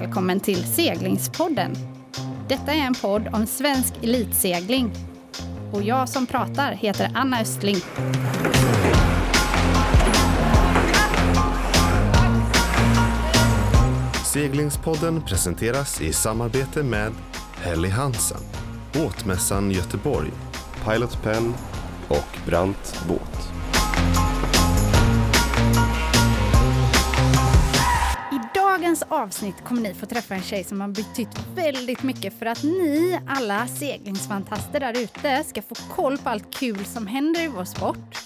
välkommen till Seglingspodden. Detta är en podd om svensk elitsegling. Och jag som pratar heter Anna Östling. Seglingspodden presenteras i samarbete med Helly Hansen, Båtmässan Göteborg, Pilot Pen och Brant Båt. Avsnitt kommer ni få träffa en tjej som har betytt väldigt mycket för att ni, alla seglingsfantaster där ute, ska få koll på allt kul som händer i vår sport.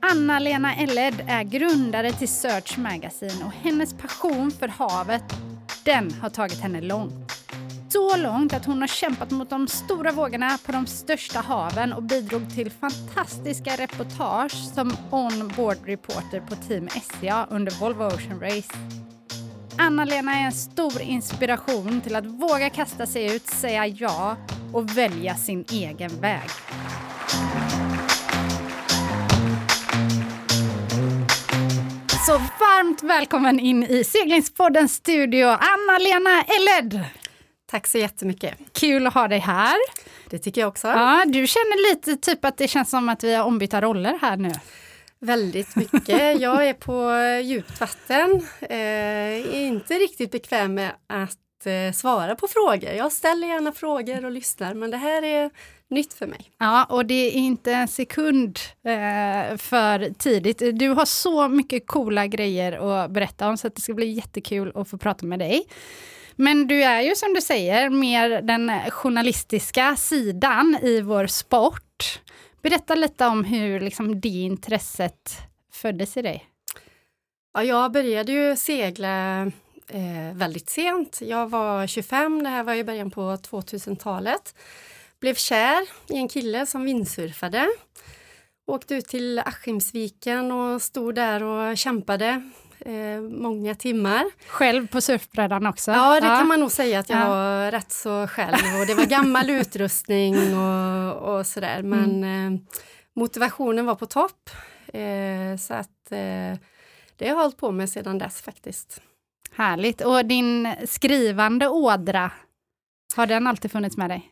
Anna-Lena Elled är grundare till Search Magazine och hennes passion för havet, den har tagit henne långt. Så långt att hon har kämpat mot de stora vågorna på de största haven och bidrog till fantastiska reportage som on-board reporter på Team SCA under Volvo Ocean Race. Anna-Lena är en stor inspiration till att våga kasta sig ut, säga ja och välja sin egen väg. Så varmt välkommen in i Seglingspoddens studio, Anna-Lena Elled. Tack så jättemycket. Kul att ha dig här. Det tycker jag också. Ja, du känner lite typ att det känns som att vi har ombytta roller här nu. Väldigt mycket. Jag är på djupt vatten. Eh, är inte riktigt bekväm med att eh, svara på frågor. Jag ställer gärna frågor och lyssnar, men det här är nytt för mig. Ja, och det är inte en sekund eh, för tidigt. Du har så mycket coola grejer att berätta om, så att det ska bli jättekul att få prata med dig. Men du är ju som du säger mer den journalistiska sidan i vår sport. Berätta lite om hur liksom, det intresset föddes i dig. Ja, jag började ju segla eh, väldigt sent. Jag var 25, det här var i början på 2000-talet. Blev kär i en kille som vindsurfade. Åkte ut till Askimsviken och stod där och kämpade eh, många timmar. Själv på surfbrädan också? Ja, det ja. kan man nog säga att jag ja. var rätt så själv. Och det var gammal utrustning och, och sådär. Men mm. eh, motivationen var på topp. Eh, så att eh, det har jag hållit på med sedan dess faktiskt. Härligt. Och din skrivande ådra, har den alltid funnits med dig?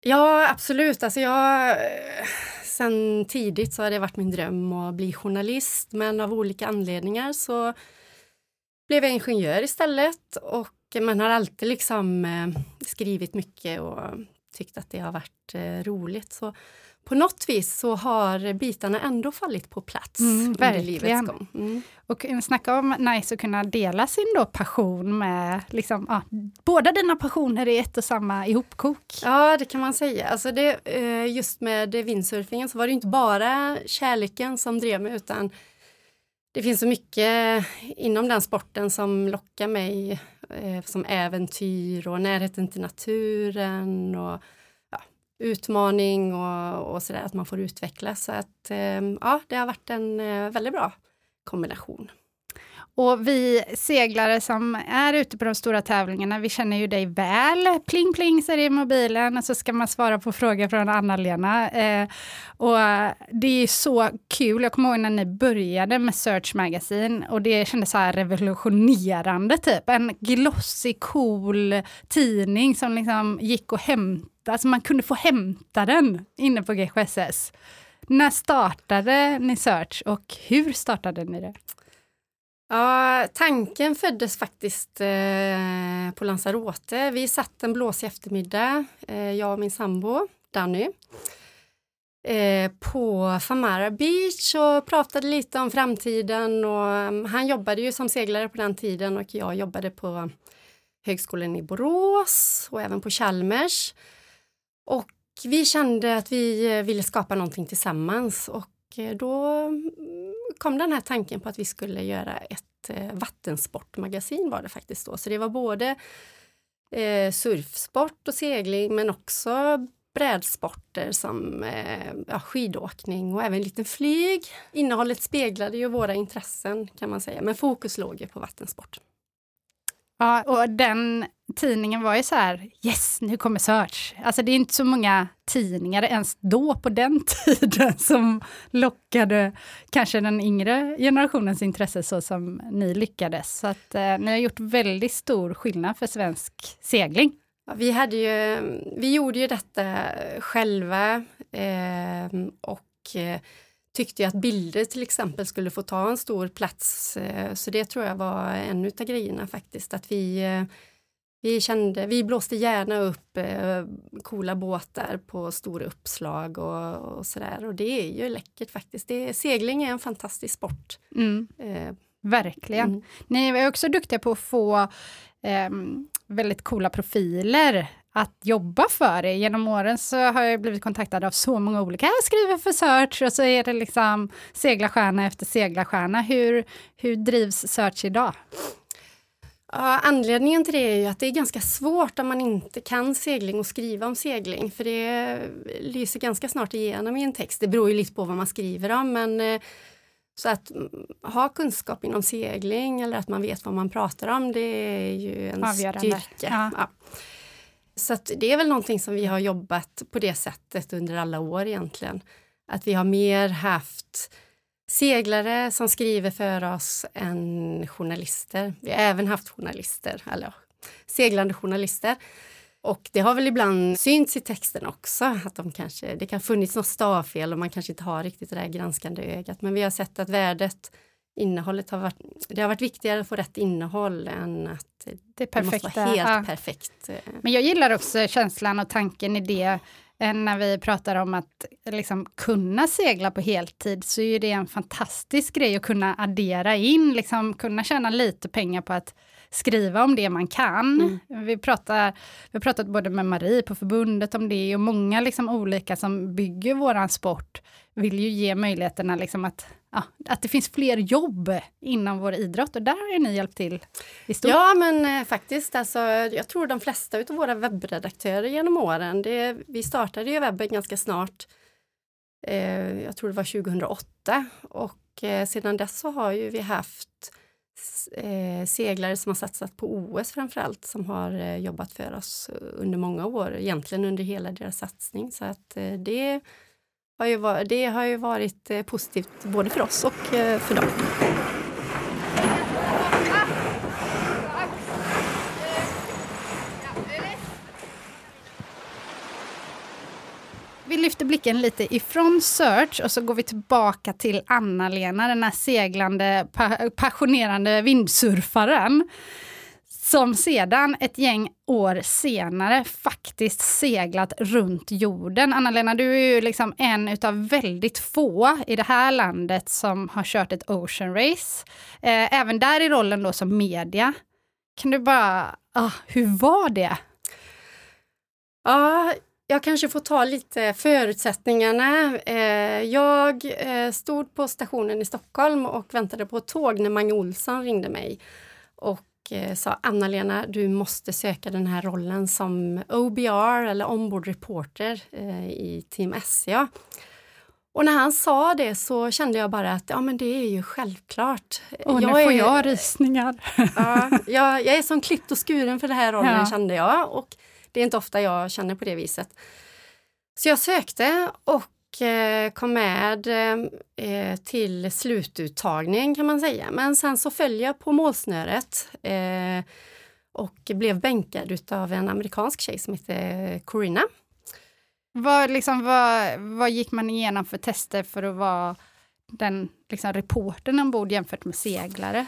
Ja, absolut. Alltså jag, sen tidigt så har det varit min dröm att bli journalist, men av olika anledningar så blev jag ingenjör istället och man har alltid liksom eh, skrivit mycket och tyckt att det har varit eh, roligt. Så på något vis så har bitarna ändå fallit på plats mm, under livets gång. Mm. Och snacka om nice att kunna dela sin då passion med liksom, ja, båda dina passioner i ett och samma ihopkok. Ja, det kan man säga. Alltså det, eh, just med windsurfingen så var det inte bara kärleken som drev mig utan det finns så mycket inom den sporten som lockar mig eh, som äventyr och närheten till naturen och utmaning och, och sådär, att man får utvecklas. Så att eh, ja, det har varit en eh, väldigt bra kombination. Och vi seglare som är ute på de stora tävlingarna, vi känner ju dig väl. Pling pling säger det i mobilen och så ska man svara på frågor från Anna-Lena. Eh, och det är så kul. Jag kommer ihåg när ni började med Search Magazine och det kändes så här revolutionerande typ. En glossy cool tidning som liksom gick och hämtade Alltså man kunde få hämta den inne på GKSS. När startade ni Search och hur startade ni det? Ja, tanken föddes faktiskt eh, på Lanzarote. Vi satt en blåsig eftermiddag, eh, jag och min sambo Danny, eh, på Famara Beach och pratade lite om framtiden. Och, um, han jobbade ju som seglare på den tiden och jag jobbade på Högskolan i Borås och även på Chalmers. Och vi kände att vi eh, ville skapa någonting tillsammans och eh, då mm, kom den här tanken på att vi skulle göra ett eh, vattensportmagasin var det faktiskt då. Så det var både eh, surfsport och segling men också brädsporter som eh, ja, skidåkning och även lite flyg. Innehållet speglade ju våra intressen kan man säga, men fokus låg ju på vattensport. Ja, och den tidningen var ju så här, yes, nu kommer Search. Alltså det är inte så många tidningar ens då på den tiden som lockade kanske den yngre generationens intresse så som ni lyckades. Så att eh, ni har gjort väldigt stor skillnad för svensk segling. Ja, vi, hade ju, vi gjorde ju detta själva eh, och eh, tyckte ju att bilder till exempel skulle få ta en stor plats. Eh, så det tror jag var en av grejerna faktiskt, att vi eh, vi, kände, vi blåste gärna upp eh, coola båtar på stora uppslag och, och sådär. Och det är ju läckert faktiskt. Det, segling är en fantastisk sport. Mm. Eh. Verkligen. Mm. Ni är också duktiga på att få eh, väldigt coola profiler att jobba för er. Genom åren så har jag blivit kontaktad av så många olika. Jag skriver för Search och så är det liksom seglarstjärna efter seglarstjärna. Hur, hur drivs Search idag? Ja, anledningen till det är ju att det är ganska svårt om man inte kan segling och skriva om segling, för det lyser ganska snart igenom i en text. Det beror ju lite på vad man skriver om, men eh, så att mm, ha kunskap inom segling eller att man vet vad man pratar om, det är ju en Avgörande. styrka. Ja. Ja. Så det är väl någonting som vi har jobbat på det sättet under alla år egentligen. Att vi har mer haft seglare som skriver för oss än journalister. Vi har även haft journalister, eller seglande journalister. Och det har väl ibland synts i texten också, att de kanske, det kan funnits något stavfel och man kanske inte har riktigt det där granskande ögat. Men vi har sett att värdet, innehållet har varit, det har varit viktigare att få rätt innehåll än att det, det måste vara helt ja. perfekt. Men jag gillar också känslan och tanken i det när vi pratar om att liksom kunna segla på heltid så är det en fantastisk grej att kunna addera in, liksom kunna tjäna lite pengar på att skriva om det man kan. Mm. Vi, pratar, vi har pratat både med Marie på förbundet om det och många liksom olika som bygger våran sport vill ju ge möjligheterna liksom att, ja, att det finns fler jobb inom vår idrott och där har ju ni hjälpt till i stort. Ja men eh, faktiskt, alltså, jag tror de flesta av våra webbredaktörer genom åren, det, vi startade ju webben ganska snart, eh, jag tror det var 2008 och eh, sedan dess så har ju vi haft eh, seglare som har satsat på OS framförallt som har eh, jobbat för oss eh, under många år, egentligen under hela deras satsning. Så att eh, det, har ju varit, det har ju varit eh, positivt både för oss och eh, för dem. Vi lyfter blicken lite ifrån Search och så går vi tillbaka till Anna-Lena, den här seglande, passionerande vindsurfaren som sedan ett gäng år senare faktiskt seglat runt jorden. Anna-Lena, du är ju liksom en utav väldigt få i det här landet som har kört ett Ocean Race. Eh, även där i rollen då som media. Kan du bara, ah, hur var det? Ja, jag kanske får ta lite förutsättningarna. Eh, jag eh, stod på stationen i Stockholm och väntade på ett tåg när Mange Olsson ringde mig och eh, sa Anna-Lena, du måste söka den här rollen som OBR eller ombord reporter i Team SCA. Och när han sa det så kände jag bara att ja, men det är ju självklart. Och jag nu får är, jag rysningar. ja, jag, jag är som klippt och skuren för den här rollen ja. kände jag. Och det är inte ofta jag känner på det viset. Så jag sökte och eh, kom med eh, till slututtagning kan man säga. Men sen så föll jag på målsnöret eh, och blev bänkad av en amerikansk tjej som heter Corina. Vad, liksom, vad, vad gick man igenom för tester för att vara den liksom, reportern ombord jämfört med seglare?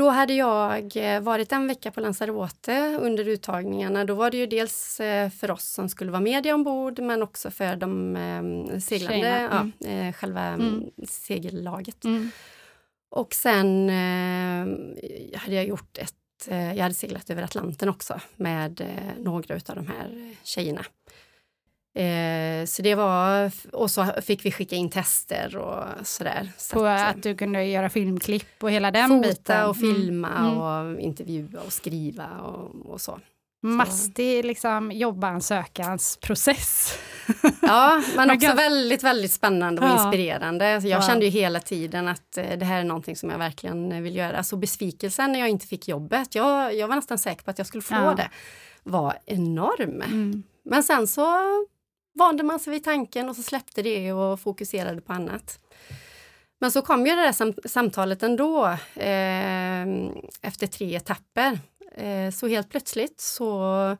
Då hade jag eh, varit en vecka på Lanzarote under uttagningarna. Då var det ju dels eh, för oss som skulle vara media ombord men också för de eh, seglande, mm. ja, själva mm. segellaget. Mm. Och sen hade jag gjort ett jag hade seglat över Atlanten också med några av de här tjejerna. Eh, så det var, och så fick vi skicka in tester och sådär. Så På att, att, du kunde göra filmklipp och hela den fota biten? och mm. filma mm. och intervjua och skriva och, och så. Mastig liksom, jobbansökansprocess. Ja, men också väldigt, väldigt spännande och Ja. inspirerande. Så jag Wow. kände ju hela tiden att eh, det här är någonting som jag verkligen eh, vill göra. Alltså besvikelsen när jag inte fick jobbet, jag, jag var nästan säker på att jag skulle få Ja. det, var enorm. Mm. Men sen så vande man sig vid tanken och så släppte det och fokuserade på annat. Men så kom ju det där sam samtalet ändå eh, efter tre etapper. Eh, så helt plötsligt så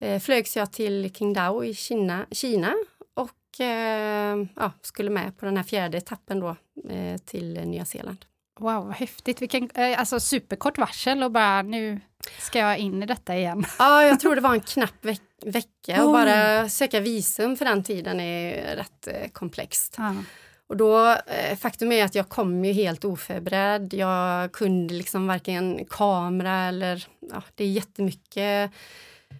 eh, flögs jag till Qingdao i Kina, Kina och eh, ja, skulle med på den här fjärde etappen då eh, till Nya Zeeland. Wow, vad häftigt. Vilken, eh, alltså superkort varsel och bara nu ska jag in i detta igen. Ja, jag tror det var en knapp veck vecka och Oj. bara söka visum för den tiden är rätt eh, komplext. Ja. Och då, eh, faktum är att jag kom ju helt oförberedd. Jag kunde liksom varken kamera eller, ja, det är jättemycket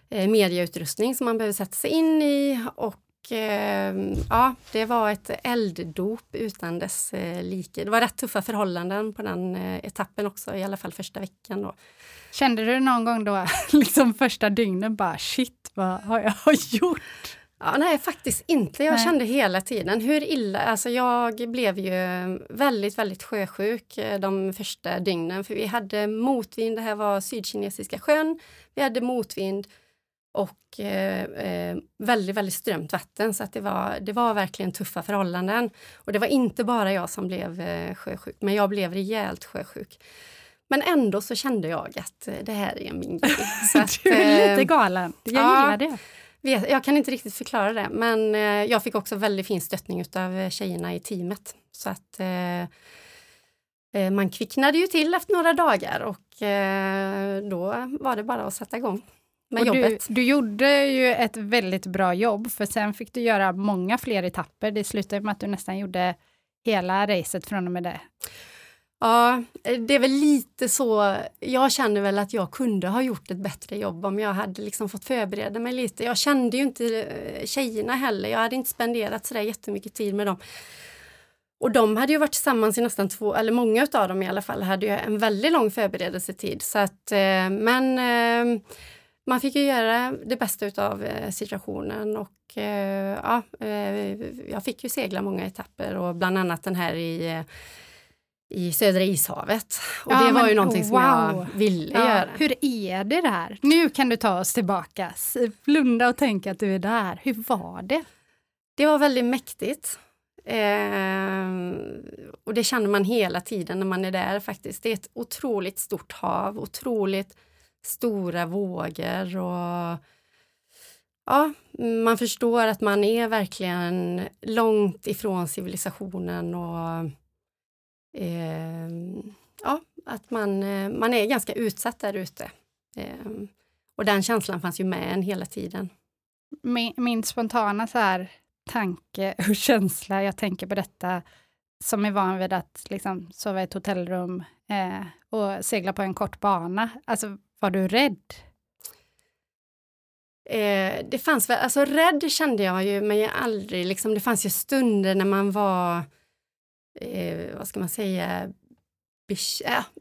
eh, mediautrustning som man behöver sätta sig in i och ja, det var ett elddop utan dess eh, like. Det var rätt tuffa förhållanden på den eh, etappen också, i alla fall första veckan då. Kände du någon gång då, liksom första dygnen, bara shit, vad har jag gjort? Ja, nej, faktiskt inte. Jag Nej. kände hela tiden hur illa... Alltså jag blev ju väldigt, väldigt sjösjuk eh, de första dygnen. För vi hade motvind, det här var Sydkinesiska sjön. Vi hade motvind och eh, eh, väldigt, väldigt strömt vatten. Så att det, var, det var verkligen tuffa förhållanden. Och det var inte bara jag som blev eh, sjösjuk, men jag blev rejält sjösjuk. Men ändå så kände jag att eh, det här är min grej. Så att, Du är lite eh, galen. Jag ja. gillar det. Vet, jag kan inte riktigt förklara det, men jag fick också väldigt fin stöttning av tjejerna i teamet. Så att eh, man kvicknade ju till efter några dagar och eh, då var det bara att sätta igång med Och du, jobbet. du gjorde ju ett väldigt bra jobb, för sen fick du göra många fler etapper. Det slutade med att du nästan gjorde hela racet från och med det. Ja, det är väl lite så. Jag känner väl att jag kunde ha gjort ett bättre jobb om jag hade liksom fått förbereda mig lite. Jag kände ju inte eh, tjejerna heller. Jag hade inte spenderat så där jättemycket tid med dem. Och de hade ju varit tillsammans i nästan två, eller många av dem i alla fall, hade ju en väldigt lång förberedelsetid. Så att, eh, men eh, man fick ju göra det bästa utav eh, situationen och eh, ja, eh, jag fick ju segla många etapper och bland annat den här i i Södra ishavet. Och Ja, det var men ju någonting som wow. jag ville Ja, göra. hur är det där? Nu kan du ta oss tillbaka. Blunda och tänka att du är där. Hur var det? Det var väldigt mäktigt. Eh, och det känner man hela tiden när man är där faktiskt. Det är ett otroligt stort hav, otroligt stora vågor och ja, man förstår att man är verkligen långt ifrån civilisationen och eh, ja, att man, eh, man är ganska utsatt där ute. Eh, och den känslan fanns ju med en hela tiden. Min, min spontana så här, tanke och känsla, jag tänker på detta som är van vid att liksom, sova i ett hotellrum eh, och segla på en kort bana. Alltså, var du rädd? Eh, det fanns väl, alltså rädd kände jag ju, men jag aldrig liksom, det fanns ju stunder när man var, eh, vad ska man säga, bek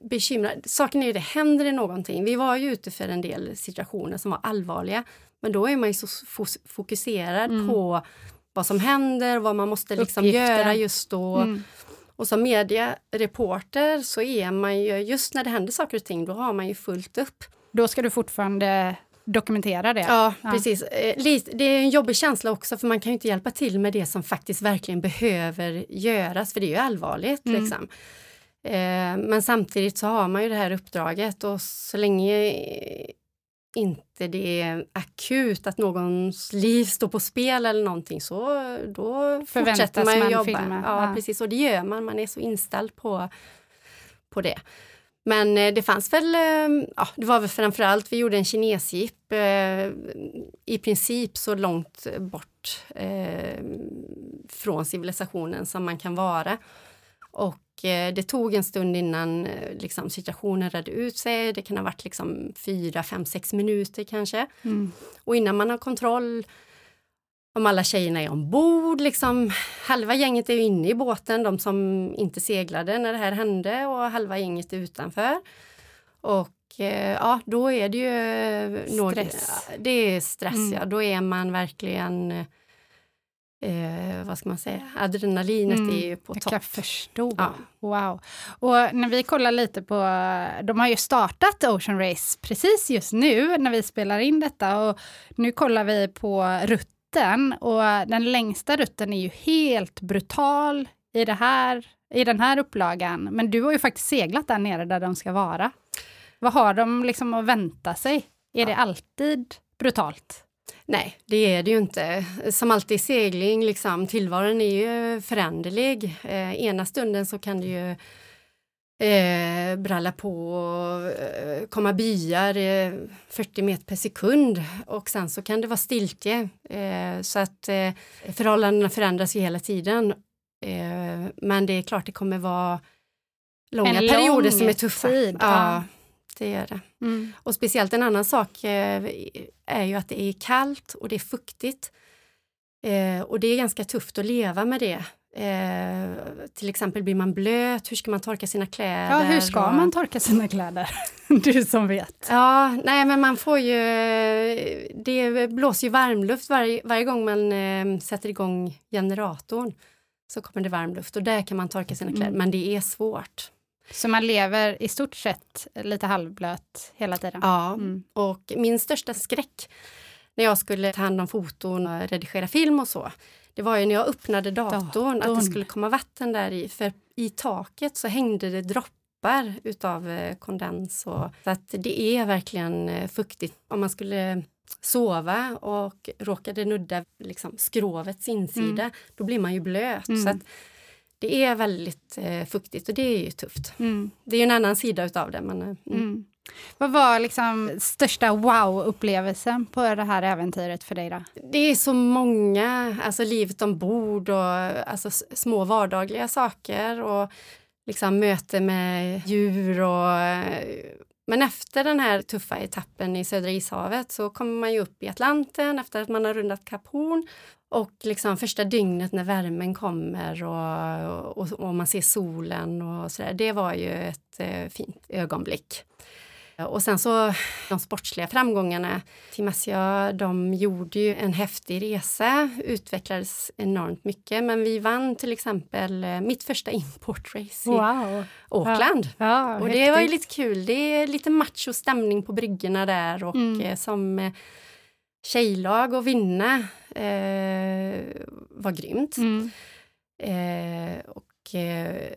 bekymrad. Saken är ju det, händer det någonting? Vi var ju ute för en del situationer som var allvarliga, men då är man ju så fokuserad Mm. på vad som händer, vad man måste liksom Uppgiften. göra just då. Mm. Och som mediereporter så är man ju, just när det händer saker och ting, då har man ju fullt upp. Då ska du fortfarande dokumentera det? Ja, Ja. precis. Eh, Det är en jobbig känsla också för man kan ju inte hjälpa till med det som faktiskt verkligen behöver göras, för det är ju allvarligt. Mm. Liksom. Eh, Men samtidigt så har man ju det här uppdraget och så länge inte det är akut att någons liv står på spel eller någonting så då Förväntas fortsätter man man jobba. filma, Ja, ja. precis. Och det gör man, man är så inställd på, på det. Men eh, det fanns väl, eh, ja, det var väl framförallt, vi gjorde en kinesjeep eh, i princip så långt bort eh, från civilisationen som man kan vara. Och det tog en stund innan eh, liksom, situationen redde ut sig. Det kan ha varit liksom fyra, fem, sex minuter kanske. Mm. Och innan man har kontroll om alla tjejerna är ombord, liksom, halva gänget är inne i båten, de som inte seglade när det här hände och halva gänget är utanför. Och eh, ja, då är det ju... Stress. det är stress, Mm. ja. Då är man verkligen... Eh, vad ska man säga? Adrenalinet Mm, är ju på Jag topp. kan förstå. Ja. Wow. Och när vi kollar lite på, de har ju startat Ocean Race precis just nu när vi spelar in detta och nu kollar vi på rutten och den längsta rutten är ju helt brutal i, det här, i den här upplagan. Men du har ju faktiskt seglat där nere där de ska vara. Vad har de liksom att vänta sig? Är det alltid brutalt? Nej, det är det ju inte. Som alltid i segling, liksom, tillvaron är ju föränderlig. Eh, ena stunden så kan det ju eh, bralla på och eh, komma byar eh, 40 meter per sekund och sen så kan det vara stiltje. Eh, så att eh, förhållandena förändras ju hela tiden. Eh, men det är klart det kommer vara långa En perioder lång som är tuffa. tid, ja. ja, det är det. Mm. Och speciellt en annan sak eh, är ju att det är kallt och det är fuktigt. Eh, och det är ganska tufft att leva med det. Eh, till exempel blir man blöt, hur ska man torka sina kläder? Ja, hur ska och- man torka sina kläder? du som vet. Ja, nej men man får ju... Det blåser ju varmluft varje, varje gång man sätter igång generatorn. Så kommer det varmluft och där kan man torka sina kläder, Mm. men det är svårt. Så man lever i stort sett lite halvblöt hela tiden? Ja, Mm. Och min största skräck när jag skulle ta hand om foton och redigera film och så, det var ju när jag öppnade datorn, att Datorn. det skulle komma vatten där i. För i taket så hängde det droppar utav eh, kondens. Och, så att det är verkligen eh, fuktigt. Om man skulle sova och råkade nudda liksom, skrovets insida, då blir man ju blöt. Mm. Så att det är väldigt eh, fuktigt och det är ju tufft. Mm. Det är ju en annan sida utav det. Men, eh, mm. Mm. Vad var liksom största wow-upplevelsen på det här äventyret för dig då? Det är så många, alltså livet ombord och alltså små vardagliga saker och liksom möte med djur och men efter den här tuffa etappen i Södra ishavet så kommer man ju upp i Atlanten efter att man har rundat Kap Horn och liksom första dygnet när värmen kommer och, och, och man ser solen och sådär, det var ju ett eh, fint ögonblick. Och sen så de sportsliga framgångarna. Team Asia, de gjorde ju en häftig resa, utvecklades enormt mycket. Men vi vann till exempel eh, mitt första importrace i Wow! Auckland. Ja, Och det var ju lite kul. Det är lite macho stämning på bryggorna där och Mm. eh, som eh, tjejlag att vinna eh, var grymt. Mm. Eh, och eh,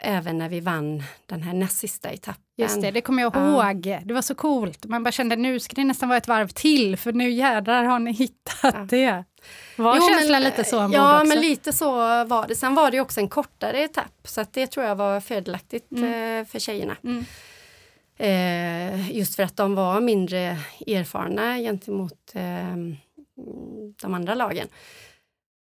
även när vi vann den här näst sista etappen. Just det, det kommer jag Ja. ihåg. Det var så coolt. Man bara kände nu ska det nästan vara ett varv till för nu jädrar har ni hittat Ja. det. Var Jo, känslan men, lite så ombord Ja, också? men lite så var det. Sen var det också en kortare etapp så det tror jag var fördelaktigt Mm. eh, för tjejerna. Mm. Eh, just för att de var mindre erfarna gentemot eh, de andra lagen.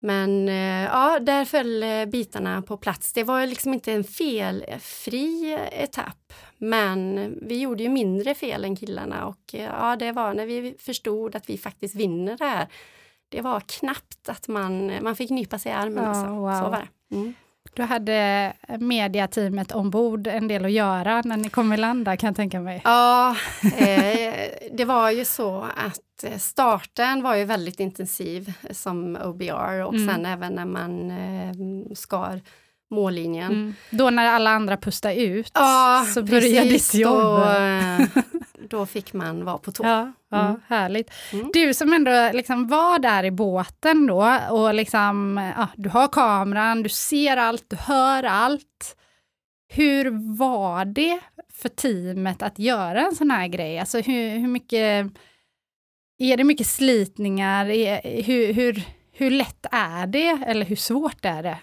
Men eh, ja, där föll eh, bitarna på plats. Det var liksom inte en felfri etapp, men vi gjorde ju mindre fel än killarna och eh, ja, det var när vi förstod att vi faktiskt vinner det här. Det var knappt att man, man fick nypa sig i armen. Ja, alltså. wow. Så var det. Mm. Du hade mediateamet ombord en del att göra när ni kom i land där kan jag tänka mig. Ja, eh, det var ju så att eh, starten var ju väldigt intensiv som OBR och Mm. sen även när man eh, skar mållinjen. Mm. Då när alla andra pustade ut Ja, så började precis. ditt jobb. Då, eh, då fick man vara på tå. Ja, ja Mm. härligt. Mm. Du som ändå liksom var där i båten då och liksom, ja, du har kameran, du ser allt, du hör allt. Hur var det för teamet att göra en sån här grej? Alltså hur, hur mycket, är det mycket slitningar? Hur, hur, hur lätt är det eller hur svårt är det?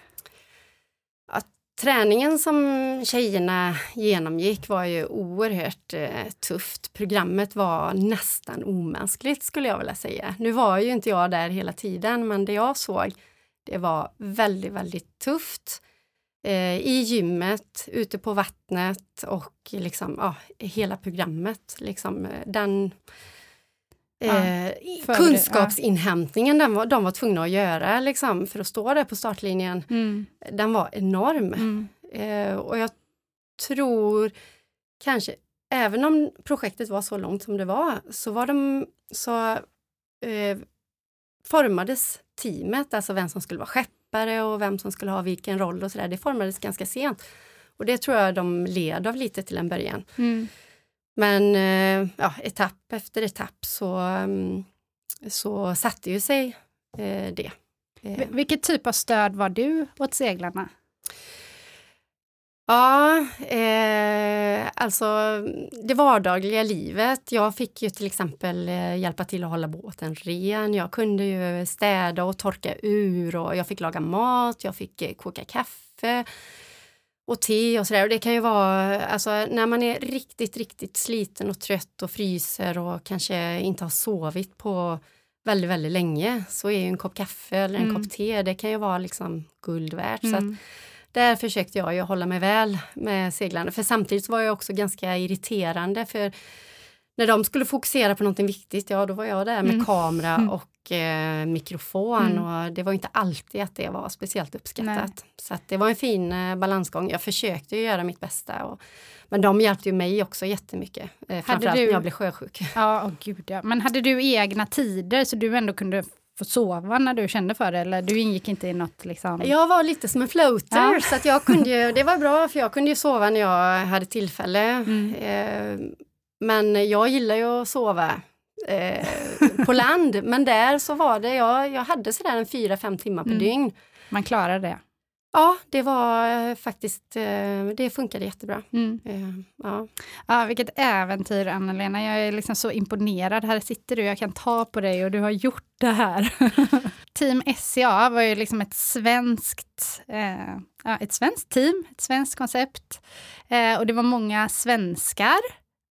Träningen som tjejerna genomgick var ju oerhört eh, tufft. Programmet var nästan omänskligt skulle jag vilja säga. Nu var ju inte jag där hela tiden, men det jag såg, det var väldigt, väldigt tufft. Eh, I gymmet, ute på vattnet och liksom, ja, hela programmet. Liksom, eh, den eh, för- kunskapsinhämtningen den var, de var tvungna att göra liksom, för att stå där på startlinjen Mm, den var enorm. mm, Eh, och jag tror kanske även om projektet var så långt som det var, så var de så eh, formades teamet, alltså vem som skulle vara skeppare och vem som skulle ha vilken roll och sådär, det formades ganska sent. Och det tror jag de led av lite till en början. Mm. Men eh, ja, etapp efter etapp så, mm, så satte ju sig eh, det. Eh, Vilket typ av stöd var du åt seglarna? Ja, eh, alltså det vardagliga livet. Jag fick ju till exempel hjälpa till att hålla båten ren. Jag kunde ju städa och torka ur och jag fick laga mat, jag fick koka kaffe och te och sådär. Och det kan ju vara, alltså när man är riktigt, riktigt sliten och trött och fryser och kanske inte har sovit på väldigt, väldigt länge så är ju en kopp kaffe eller en Mm. kopp te, det kan ju vara liksom guld värt. Så att Mm. där försökte jag ju hålla mig väl med seglarna. För samtidigt var jag också ganska irriterande för när de skulle fokusera på någonting viktigt, ja då var jag där med Mm. kamera Mm. och eh, mikrofon Mm. och det var inte alltid att det var speciellt uppskattat. Så att det var en fin eh, balansgång. Jag försökte ju göra mitt bästa. Och, men de hjälpte ju mig också jättemycket. Eh, framförallt du- när jag blev sjösjuk. Ja, åh gud ja. Men hade du egna tider så du ändå kunde få sova när du kände för det? Eller du ingick inte i något liksom? Jag var lite som en floater Ja. så att jag kunde ju, det var bra för jag kunde ju sova när jag hade tillfälle. Mm. Eh, men jag gillar ju att sova eh, på land. Men där så var det, jag, jag hade sådär en fyra, fem timmar per Mm. dygn. Man klarar det. Ja, det var eh, faktiskt, eh, det funkade jättebra. Mm. Eh, ja. Ja, vilket äventyr Anna-Lena. Jag är liksom så imponerad. Här sitter du, jag kan ta på dig och du har gjort det här. Team SCA var ju liksom ett svenskt, eh, ett svenskt team, ett svenskt koncept. Eh, och det var många svenskar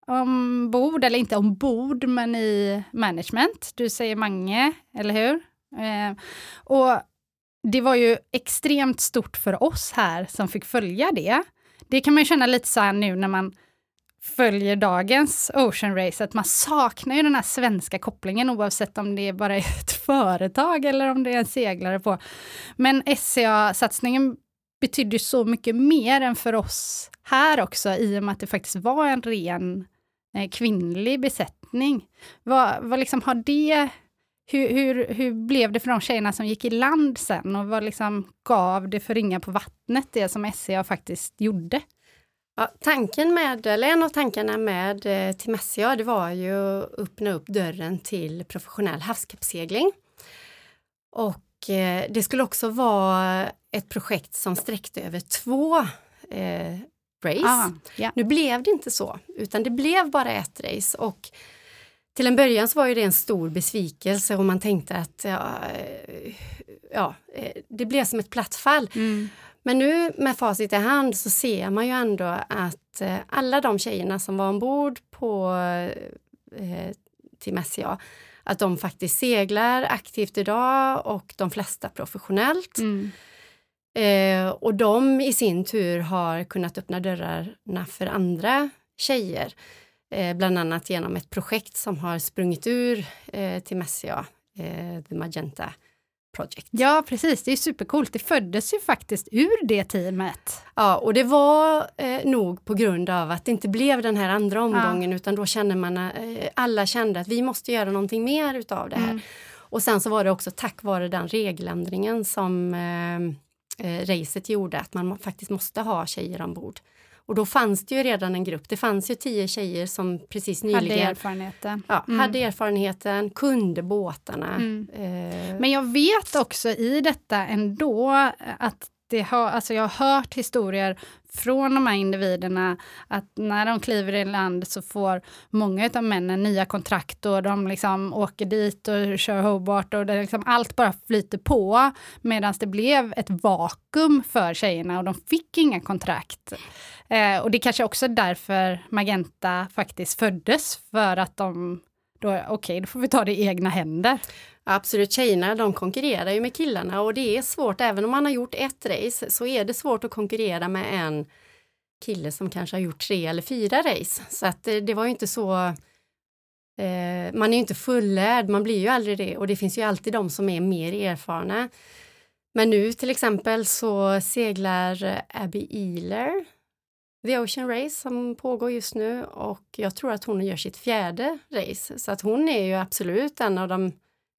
ombord, eller inte ombord, men i management. Du säger Mange, eller hur? Eh, och det var ju extremt stort för oss här som fick följa det. Det kan man ju känna lite så här nu när man följer dagens Ocean Race, att man saknar ju den här svenska kopplingen oavsett om det är bara är ett företag eller om det är en seglare på. Men SCA-satsningen betydde så mycket mer än för oss här också i och med att det faktiskt var en ren eh, Eh, kvinnlig besättning. Vad, vad liksom har det hur, hur, hur blev det för de tjejerna som gick i land sen och vad liksom gav det för ringar på vattnet, det som SCA faktiskt gjorde? Ja, tanken med, eller en av tankarna med eh, Team SCA, det var ju att öppna upp dörren till professionell havskappsegling. Och eh, det skulle också vara ett projekt som sträckte över två eh, race. Ah, ja. Nu blev det inte så, utan det blev bara ett race och till en början så var ju det en stor besvikelse och man tänkte att ja, eh, ja, eh, det blev som ett platt fall. Mm. Men nu med facit i hand så ser man ju ändå att eh, alla de tjejerna som var ombord på eh, Team SCA, att de faktiskt seglar aktivt idag och de flesta professionellt. Mm. Eh, och de i sin tur har kunnat öppna dörrarna för andra tjejer. Eh, bland annat genom ett projekt som har sprungit ur eh, Team SCA, eh, The Magenta Project. Ja, precis. Det är supercoolt. Det föddes ju faktiskt ur det teamet. Ja, och det var eh, nog på grund av att det inte blev den här andra omgången utan då kände man, eh, alla kände att vi måste göra någonting mer utav det här. Mm. Och sen så var det också tack vare den regeländringen som eh, eh, racet gjorde att man faktiskt måste ha tjejer ombord. Och då fanns det ju redan en grupp, det fanns ju tio tjejer som precis Hade nyligen erfarenheten. ja, Mm. hade erfarenheten, kunde båtarna. Mm. Eh, Men jag vet också i detta ändå att det har, alltså jag har hört historier från de här individerna att när de kliver i land så får många av männen nya kontrakt och de liksom åker dit och kör Hobart och det liksom allt bara flyter på medan det blev ett vakuum för tjejerna och de fick inga kontrakt. Eh, och det kanske också är därför Magenta faktiskt föddes för att de då, okej, då får vi ta det i egna händer. Absolut, tjejerna de konkurrerar ju med killarna och det är svårt, även om man har gjort ett race så är det svårt att konkurrera med en kille som kanske har gjort tre eller fyra race. Så att det, det var ju inte så eh, man är ju inte fullärd, man blir ju aldrig det och det finns ju alltid de som är mer erfarna. Men nu till exempel så seglar Abby Ealer The Ocean Race som pågår just nu och jag tror att hon gör sitt fjärde race. Så att hon är ju absolut en av de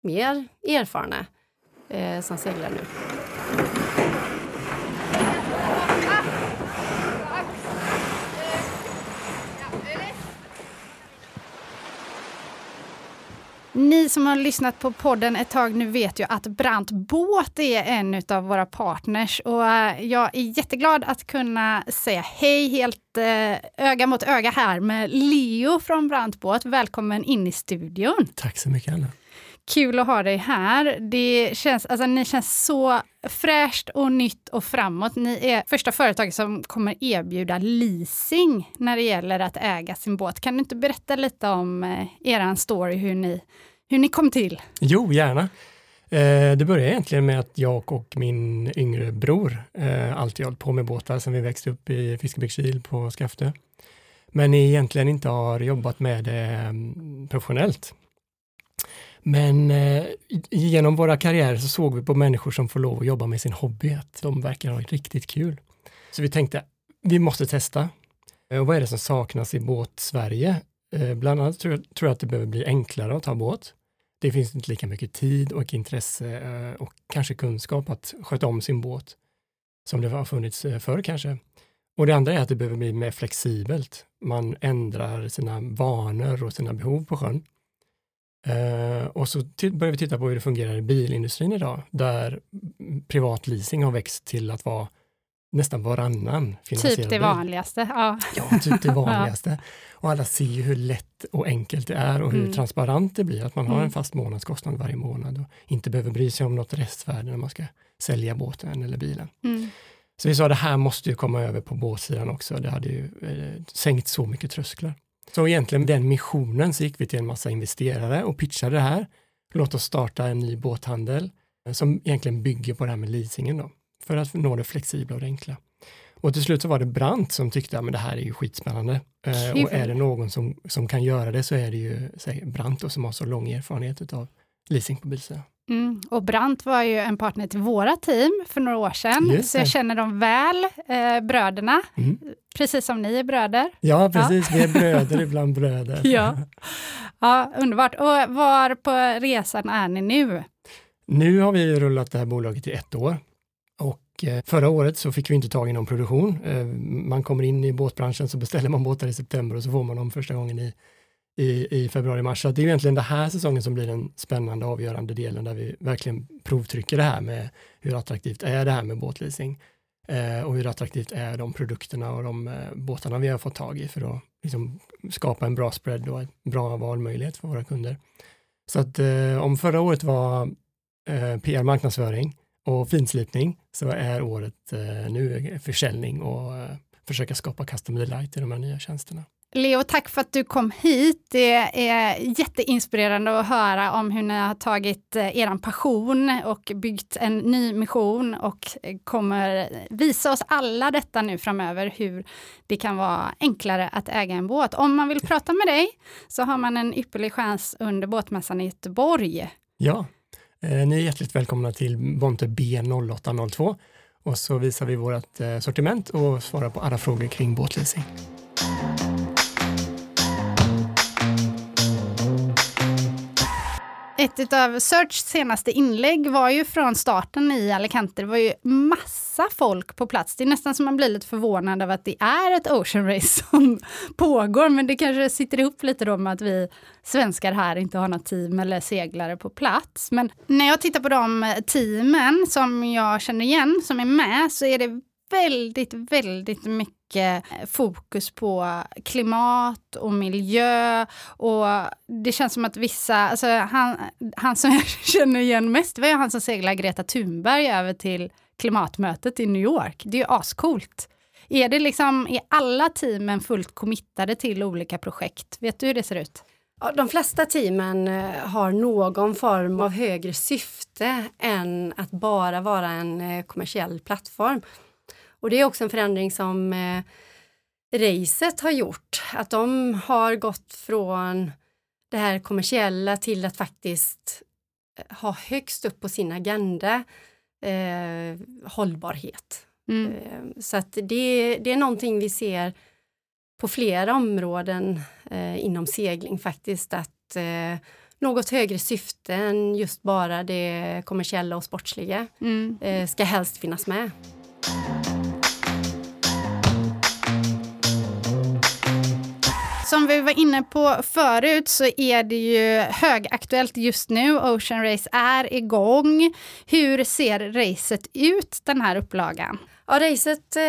mer erfarna eh, som seglar nu. Ni som har lyssnat på podden ett tag nu vet ju att Brant Båt är en av våra partners och eh, jag är jätteglad att kunna säga hej helt eh, öga mot öga här med Leo från Brant Båt. Välkommen in i studion. Tack så mycket Anna. Kul att ha dig här. Det känns, alltså, ni känns så fräscht och nytt och framåt. Ni är första företaget som kommer erbjuda leasing när det gäller att äga sin båt. Kan du inte berätta lite om eh, er story, hur ni, hur ni kom till? Jo, gärna. Eh, det började egentligen med att jag och min yngre bror eh, alltid hållit på med båtar sedan vi växte upp i Fiskebäckskil på Skaftö. Men egentligen inte har jobbat med det mm, professionellt. Men eh, genom våra karriärer så såg vi på människor som får lov att jobba med sin hobby att de verkar ha riktigt kul. Så vi tänkte, vi måste testa. Eh, och vad är det som saknas i båt-Sverige? Eh, bland annat tror jag, tror jag att det behöver bli enklare att ta båt. Det finns inte lika mycket tid och intresse eh, och kanske kunskap att sköta om sin båt som det har funnits eh, förr kanske. Och det andra är att det behöver bli mer flexibelt. Man ändrar sina vanor och sina behov på sjön. Uh, och så börjar vi titta på hur det fungerar i bilindustrin idag, där privat leasing har växt till att vara nästan varannan finansierad Typ det vanligaste. Ja, ja typ det vanligaste. Och alla ser ju hur lätt och enkelt det är och hur mm. transparent det blir, att man har en mm. fast månadskostnad varje månad och inte behöver bry sig om något restvärde när man ska sälja båten eller bilen. Mm. Så vi sa det här måste ju komma över på båtsidan också, det hade ju eh, sänkt så mycket trösklar. Så egentligen den missionen så gick vi till en massa investerare och pitchade det här. Låt oss starta en ny båthandel eh, som egentligen bygger på det här med leasingen då, för att nå det flexibla och det enkla. Och till slut så var det Brant som tyckte att ja, det här är ju skitspännande. Eh, och är det någon som, som kan göra det så är det ju säg, Brant då, som har så lång erfarenhet av leasing på bilsidan. Mm. Och Brant var ju en partner till våra team för några år sedan, så jag känner dem väl, eh, bröderna, mm. precis som ni är bröder. Ja, precis, ja. vi är bröder ibland bröder. ja. ja, underbart. Och var på resan är ni nu? Nu har vi rullat det här bolaget i ett år och eh, förra året så fick vi inte tag i någon produktion. Eh, man kommer in i båtbranschen så beställer man båtar i september och så får man dem första gången i i, i februari-mars. Så det är egentligen den här säsongen som blir den spännande avgörande delen där vi verkligen provtrycker det här med hur attraktivt är det här med båtleasing eh, och hur attraktivt är de produkterna och de eh, båtarna vi har fått tag i för att liksom, skapa en bra spread och en bra valmöjlighet för våra kunder. Så att eh, om förra året var eh, PR-marknadsföring och finslipning så är året eh, nu försäljning och eh, försöka skapa custom delight i de här nya tjänsterna. Leo, tack för att du kom hit. Det är jätteinspirerande att höra om hur ni har tagit eh, er passion och byggt en ny mission och eh, kommer visa oss alla detta nu framöver, hur det kan vara enklare att äga en båt. Om man vill prata med dig så har man en ypperlig chans under båtmässan i Göteborg. Ja, eh, ni är hjärtligt välkomna till Bonte B0802 och så visar vi vårt sortiment och svarar på alla frågor kring båtleasing. Ett av Searchs senaste inlägg var ju från starten i Alicante. Det var ju massa folk på plats. Det är nästan som man blir lite förvånad över att det är ett Ocean Race som pågår. Men det kanske sitter ihop lite då med att vi svenskar här inte har något team eller seglare på plats. Men när jag tittar på de teamen som jag känner igen som är med så är det väldigt, väldigt mycket Eh, fokus på klimat och miljö. Och det känns som att vissa, alltså han, han som jag känner igen mest var ju han som seglade Greta Thunberg över till klimatmötet i New York. Det är ju ascoolt. Är det liksom, är alla teamen fullt committade till olika projekt? Vet du hur det ser ut? De flesta teamen eh, har någon form av högre syfte än att bara vara en eh, kommersiell plattform. Och det är också en förändring som eh, racet har gjort, att de har gått från det här kommersiella till att faktiskt eh, ha högst upp på sin agenda eh, hållbarhet. Mm. Eh, Så att det, det är någonting vi ser på flera områden eh, inom segling faktiskt, att eh, något högre syfte än just bara det kommersiella och sportsliga Mm. eh, ska helst finnas med. Som vi var inne på förut så är det ju högaktuellt just nu. Ocean Race är igång. Hur ser racet ut den här upplagan? Ja, racet eh,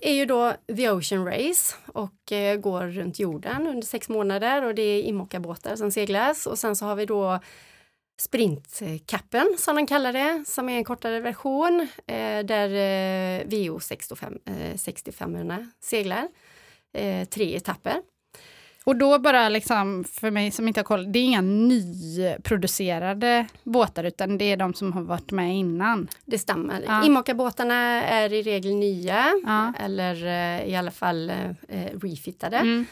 är ju då The Ocean Race och eh, går runt jorden under sex månader och det är inmockarbåtar som seglas och sen så har vi då Sprintkappen som de kallar det, som är en kortare version eh, där eh, VO 65, eh, 65 seglar. Eh, tre etapper. Och då bara liksom, för mig som inte har koll, det är inga nyproducerade båtar utan det är de som har varit med innan. Det stämmer. Ja. Inmockarbåtarna är i regel nya Ja. eller eh, i alla fall eh, refittade. Mm.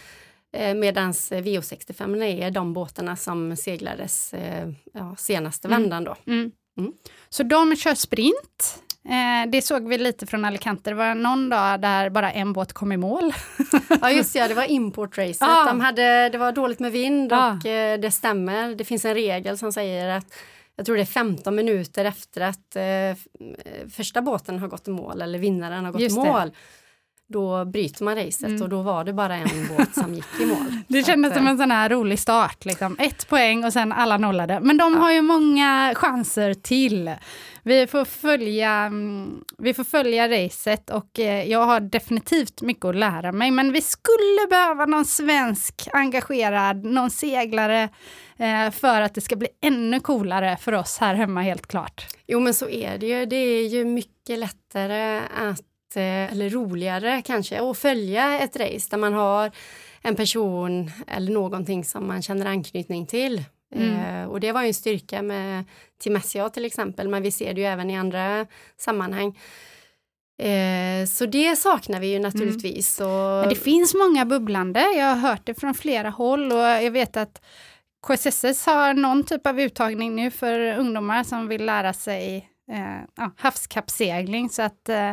Eh, Medan VO65 är de båtarna som seglades eh, ja, senaste Mm. vändan då. Mm. Mm. Så de kör sprint. Eh, det såg vi lite från Alicante. Det var någon dag där bara en båt kom i mål. Ja just det, ja, det var importracet. Ah. De hade, det var dåligt med vind Ah. och eh, det stämmer. Det finns en regel som säger att jag tror det är 15 minuter efter att eh, eh, första båten har gått i mål eller vinnaren har gått i det. Då bryter man racet Mm. och då var det bara en båt som gick i mål. Det Så kändes att, som eh, en sån här rolig start. Liksom. Ett poäng och sen alla nollade. Men de har ju många chanser till. Vi får följa, mm, vi får följa racet och eh, jag har definitivt mycket att lära mig. Men vi skulle behöva någon svensk engagerad, någon seglare eh, för att det ska bli ännu coolare för oss här hemma helt klart. Jo men så är det ju. Det är ju mycket lättare att, eh, eller roligare kanske, att följa ett race där man har en person eller någonting som man känner anknytning till. Mm. Eh, och det var ju en styrka med SCA till exempel, men vi ser det ju även i andra sammanhang. Eh, så det saknar vi ju naturligtvis. Och, Mm. Men det finns många bubblande, jag har hört det från flera håll och jag vet att KSSS har någon typ av uttagning nu för ungdomar som vill lära sig eh, ja, havskappsegling så att eh,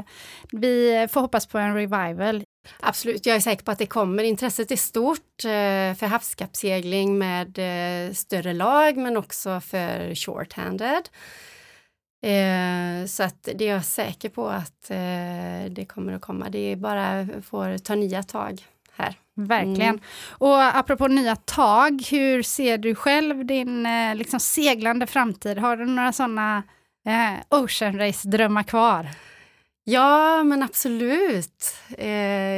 vi får hoppas på en revival. Absolut, jag är säker på att det kommer. Intresset är stort eh, för havskappsegling med eh, större lag men också för shorthanded. Eh, så att det är jag säker på att eh, det kommer att komma. Det är bara får ta nya tag här. Verkligen. Mm. Och apropå nya tag, hur ser du själv din eh, liksom seglande framtid? Har du några sådana eh, ocean race-drömmar kvar? Ja, men absolut. Eh,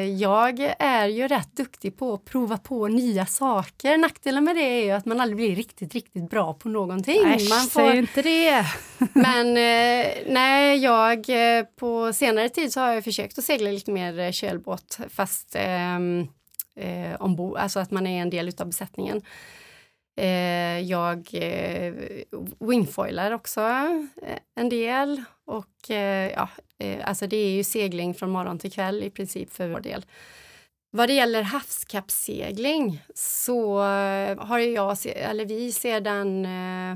jag är ju rätt duktig på att prova på nya saker. Nackdelen med det är ju att man aldrig blir riktigt, riktigt bra på någonting. Äsch, man säg inte det! Men eh, nej, jag eh, på senare tid så har jag försökt att segla lite mer eh, kölbåt fast ehm, eh, ombord, alltså att man är en del utav besättningen. Eh, jag eh, wingfoilar också eh, en del och eh, ja, eh, alltså det är ju segling från morgon till kväll i princip för vår del. Vad det gäller havskappssegling så har jag, eller vi sedan eh,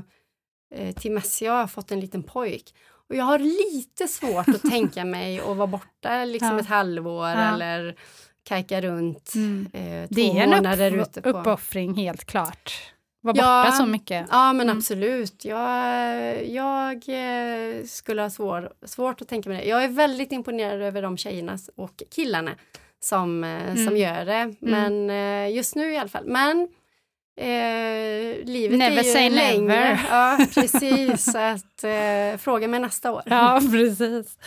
eh, till Messia har fått en liten pojk. Och jag har lite svårt att tänka mig att vara borta liksom Ja. ett halvår Ja. eller kajka runt Mm. eh, två Det är en månader ute på. uppoffring helt klart. Vara Ja. borta så mycket. Ja men Mm. absolut. Jag, jag eh, skulle ha svår, svårt att tänka mig det. Jag är väldigt imponerad över de tjejerna och killarna som, eh, som Mm. gör det. Men eh, just nu i alla fall. Men eh, livet Never är ju say längre. never. Ja precis. att, eh, fråga mig nästa år. Ja, precis.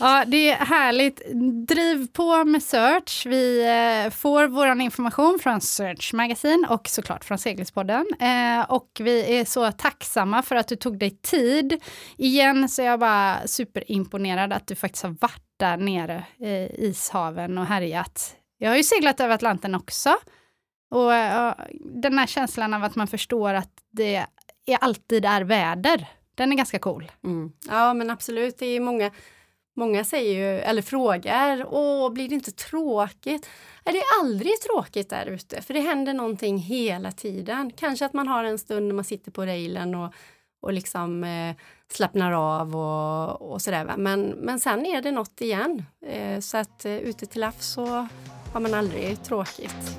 Ja, det är härligt. Driv på med Search. Vi eh, får vår information från Search Magazine och såklart från Seglingspodden. Eh, och vi är så tacksamma för att du tog dig tid. Igen så är jag bara superimponerad att du faktiskt har varit där nere i ishaven och härjat. Jag har ju seglat över Atlanten också. Och uh, den här känslan av att man förstår att det är alltid är väder, den är ganska cool. Mm. Ja men absolut, det är många, många säger ju, eller frågar, åh blir det inte tråkigt? Nej, det är aldrig tråkigt där ute för det händer någonting hela tiden. Kanske att man har en stund när man sitter på railen och, och liksom eh, slappnar av och, och sådär. Men, men sen är det något igen. Eh, så att eh, ute till havs så har man aldrig tråkigt.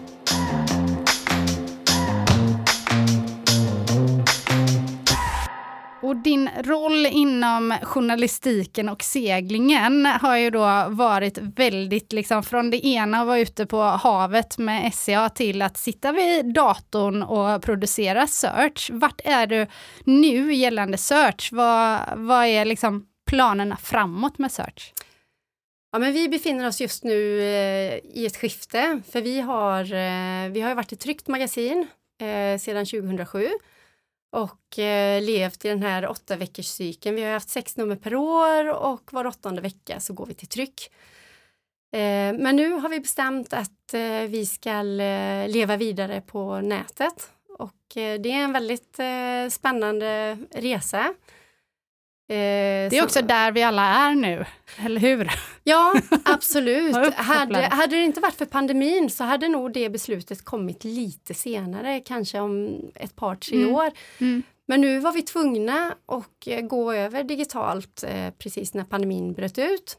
Och din roll inom journalistiken och seglingen har ju då varit väldigt, liksom från det ena att vara ute på havet med SCA till att sitta vid datorn och producera search. Vart är du nu gällande search? Vad, vad är liksom planerna framåt med search? Ja, men vi befinner oss just nu eh, i ett skifte, för vi har, eh, vi har varit ett tryckt magasin eh, sedan 2007 och eh, levt i den här åtta veckors cykeln. Vi har haft sex nummer per år och var åttonde vecka så går vi till tryck. Eh, men nu har vi bestämt att eh, vi ska eh, leva vidare på nätet och eh, det är en väldigt eh, spännande resa. Det är också där vi alla är nu, eller hur? Ja, absolut. hade, hade det inte varit för pandemin så hade nog det beslutet kommit lite senare, kanske om ett par, tre mm. år. Mm. Men nu var vi tvungna att eh, gå över digitalt eh, precis när pandemin bröt ut.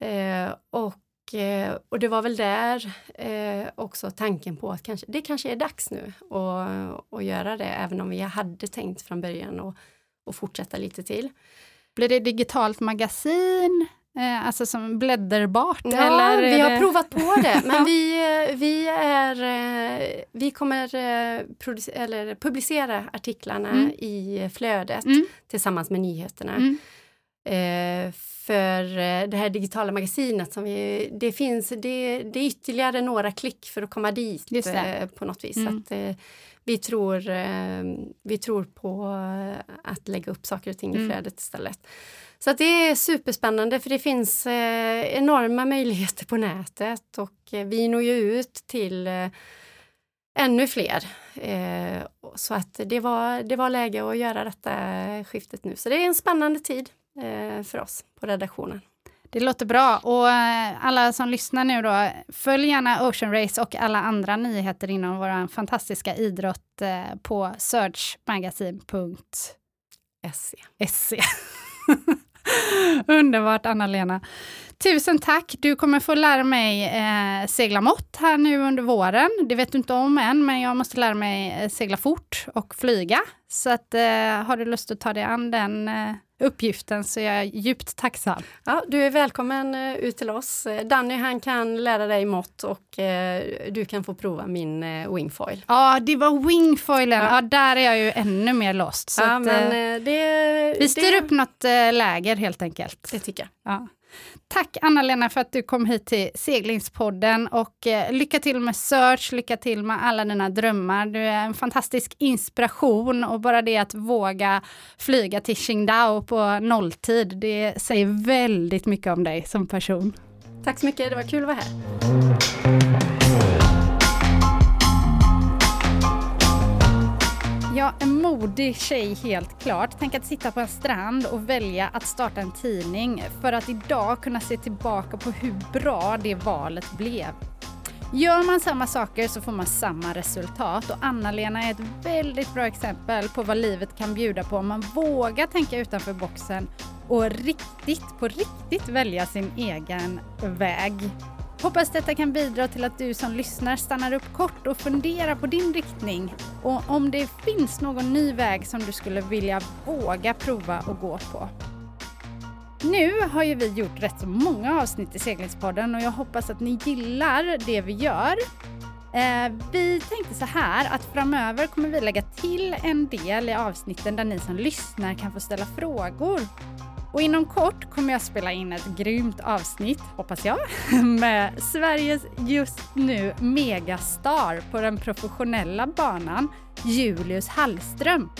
Eh, och, eh, och det var väl där eh, också tanken på att kanske, det kanske är dags nu att, att göra det, även om vi hade tänkt från början att, att fortsätta lite till. Blir det digitalt magasin? Eh, alltså som blädderbart? Ja, eller vi har det... provat på det, men vi, eh, vi, är, eh, vi kommer eller publicera artiklarna mm. i flödet mm. tillsammans med nyheterna. Mm. Eh, för det här digitala magasinet som vi, det finns, det, det är ytterligare några klick för att komma dit eh, på något vis. Mm. Att, eh, vi, tror, vi tror på att lägga upp saker och ting i mm. flödet istället. Så det är superspännande för det finns eh, enorma möjligheter på nätet och eh, vi når ju ut till eh, ännu fler. Eh, så att det var, det var läge att göra detta skiftet nu. Så det är en spännande tid eh, för oss på redaktionen. Det låter bra. Och eh, alla som lyssnar nu då, följ gärna Ocean Race och alla andra nyheter inom vår fantastiska idrott eh, på searchmagasin.se. Underbart, Anna-Lena. Tusen tack! Du kommer få lära mig eh, segla mått här nu under våren. Det vet du inte om än, men jag måste lära mig eh, segla fort och flyga. Så att, eh, har du lust att ta dig an den eh, uppgiften så är jag djupt tacksam. Ja, du är välkommen eh, ut till oss. Eh, Danny han kan lära dig mått och eh, du kan få prova min eh, wingfoil. Ja, det var wingfoilen. Ja. ja. där är jag ju ännu mer lost. Så ja, att, men, eh, det, vi styr det... upp något läger helt enkelt. Det tycker jag. Ja. Tack Anna-Lena för att du kom hit till Seglingspodden och eh, lycka till med Search, lycka till med alla dina drömmar. Du är en fantastisk inspiration och bara det att våga flyga till Qingdao på nolltid, det säger väldigt mycket om dig som person. Tack så mycket, det var kul att vara här. Ja, en modig tjej helt klart. Tänk att sitta på en strand och välja att starta en tidning för att idag kunna se tillbaka på hur bra det valet blev. Gör man samma saker så får man samma resultat och Anna-Lena är ett väldigt bra exempel på vad livet kan bjuda på om man vågar tänka utanför boxen och riktigt, på riktigt välja sin egen väg. Hoppas detta kan bidra till att du som lyssnar stannar upp kort och funderar på din riktning och om det finns någon ny väg som du skulle vilja våga prova och gå på. Nu har ju vi gjort rätt så många avsnitt i Seglingspodden och jag hoppas att ni gillar det vi gör. Eh, vi tänkte så här att framöver kommer vi lägga till en del i avsnitten där ni som lyssnar kan få ställa frågor och inom kort kommer jag spela in ett grymt avsnitt, hoppas jag, med Sveriges just nu megastar på den professionella banan, Julius Hallström.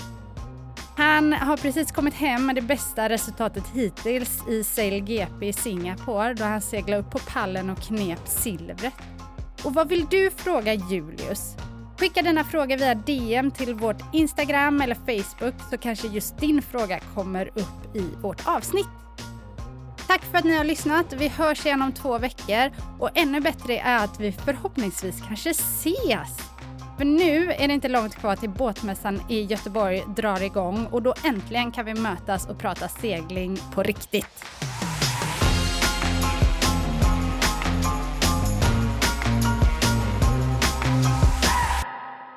Han har precis kommit hem med det bästa resultatet hittills i Sail GP i Singapore då han seglade upp på pallen och knep silvret. Och vad vill du fråga Julius? Skicka dina frågor via DM till vårt Instagram eller Facebook så kanske just din fråga kommer upp i vårt avsnitt. Tack för att ni har lyssnat. Vi hörs igen om två veckor och ännu bättre är att vi förhoppningsvis kanske ses. För nu är det inte långt kvar till båtmässan i Göteborg drar igång och då äntligen kan vi mötas och prata segling på riktigt.